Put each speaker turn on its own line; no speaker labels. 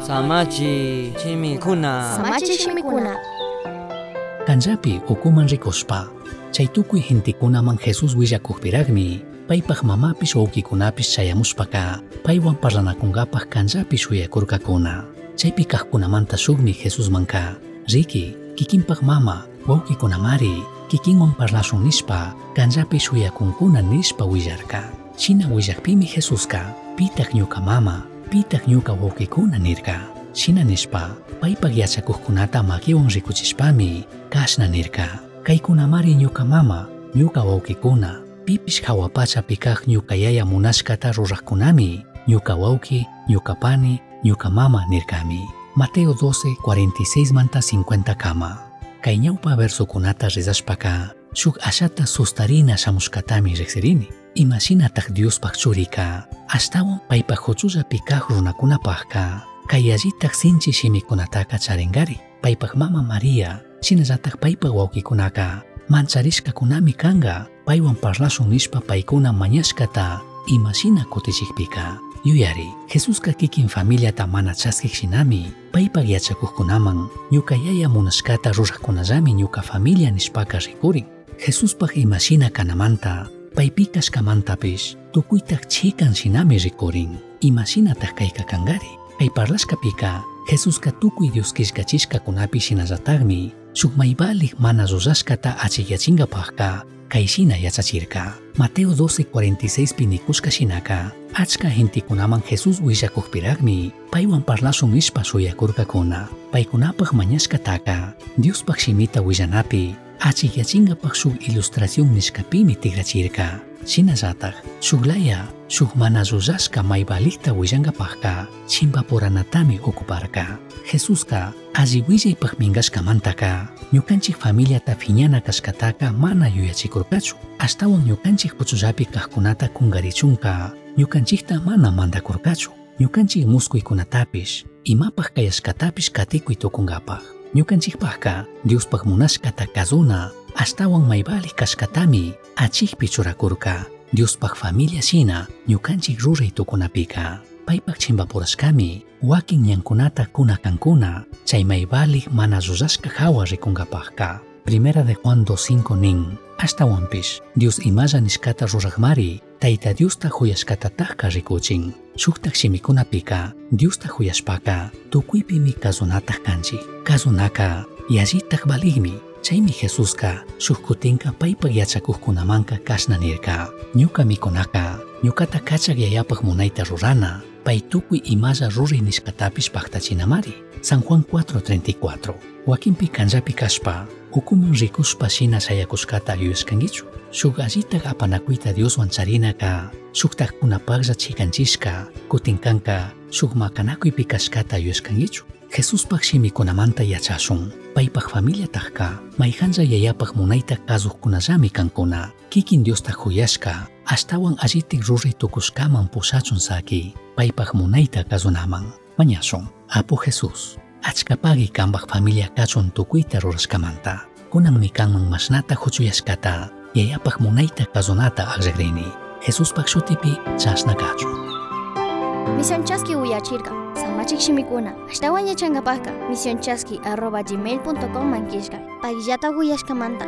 Samachi Shimikuna.
Samachi Shimikuna.
Kanjapi ukuman rikospa, chaytukuy hintikunaman Jesus willakuqpiraqmi, paypaq mamapis wawkikunapis chayamuspaka, paywan parlanakunkapaq kanllapi suyakurkakuna. Chaypi kaqkunamanta sukmi Jesus manka, riki, kikinpaq mama, wawkikunamari, kikinwan parlasun nispa, kanllapi suyakunkuna nispa willarka. China willakpimi Jesuska, pitak nyuka mama, pitaq ñuka wawqikuna nirka shina nishpa paypaq yachakuqkunata makiwan rikuchishpami kashna nirka kaykunamari ñuka mama ñuka wawqikuna pipish hawapachapi kaq ñuka yaya munashkata ruraqkunami ñuka wawqi ñuka pani ñuka mama nirkami Mateo 12, 46 manta 50 kama. Kay ñawpa versukunata rizashpaka shuk ashata sustarina shamushkatami riqsirini. Imashinataq Diospaq churika ashtawan paypaq huchullapi kaq runakunapaqqa kay allitaq sinchi shimikunataqa charingari paypaq mama María shinallataq paypaq wawqikunaka mancharishkakunami kanqa paywan parlashun nishpa paykuna mañashkata imashina kutichikpika yuyari Jesusqa kikin familiata mana chaskiq shinami paypaq yachakuqkunaman ñuka yaya munashkata ruraqkunallami ñuka familia nishpaka rikurin Jesuspaq imashina kanamanta paypi kashkamantapish tukuytaq chikan shinami rikurin imashinataq kayka kankari kay parlashkapika Jesusqa tukuy Dios kishkachishkakunapi shinallataqmi shuk maybaliq mana rurashkata achikyachinqapaqqa kay shina yachachirka Mateo 12:46 pi nikushka shinaka achka gentikunaman Jesus willakuqpiraqmi paywan parlashun nishpa shuyakurkakuna paykunapaq mañashkataqa Diospaq shimita willanapi achikyachinqapaq shuk ilustración nishkapimi tikrachirka shinallataq shuklaya shuk mana rurashka maybalikta willankapaqqa chimpapuranatami okuparka. Jesusqa alli willaypaq minkashkamantaka ñukanchik familiata phiñana kashkataqa mana yuyachikurkachu. Ashtawan ñukanchik puchullapi kaqkunata kunkarichunka ñukanchikta mana mandakurkachu. Ñukanchik muskuykunatapish imapaq kayashkatapish katikuy tukunkapaq ñukanchikpaqqa Diospaq munashkata kasuna ashtawan maybalik kashkatami achikpi churakurka Diospaq familia shina ñukanchik ruray tukunapika paypaq chimpapurashkami wakin ñankunata kunakankuna chay maybalik mana rurashka hawa rikunkapaqqa Primera de Juan 2.5 nin, hasta One Piece. Dios Niskata Rurajmari. ruragmari, taita Diusta huyaskata katataka rikuchin. Shuktak shimikunapika, Diusta huyaspaka, tukuypimi kazunataj kanchi. Kazunaka, yallitaj baligmi, chaymi Jesuska, shuk kutinka paypak yachakujkunamanka nirka. Ñuka mikunaka, ñukata kachak yayapak munayta rurana, pay tukuy imalla ruri niskatapish paktachinamari. San Juan 4.34 Wakinpi Pikanja kashpa ukuman rikushpa shina shayakushkata yuyashkankichu shuk allitaq apanakuyta Dioswan charinaka shuktaqkunapaqlla chikanchishka kutinkanka shuk makanakuypi kashkata yuyashkankichu Jesuspaq shimikunamanta yachashun paypaq familiataqqa mayqanlla yayapaq munayta kasuqkunallami kankuna kikin Diosta huyashka ashtawan allitik ruri tukushkaman pushachun saki paypaq munayta kasunaman mañashun apu Jesus achkapagi kanpaq familia kachun tukuyta rurashkamanta kunanmi kanman mashnata huchuyashkata yayapaq munayta kasunata aqllaqrini Jesuspaq shutipi chashna kachun
Misión Chasqui Uyachirka. Samachik Shimikuna. Ashtawan yachankapaqqa misionchasqui arroba gmail.com mankishka. Pagillata uyashkamanta.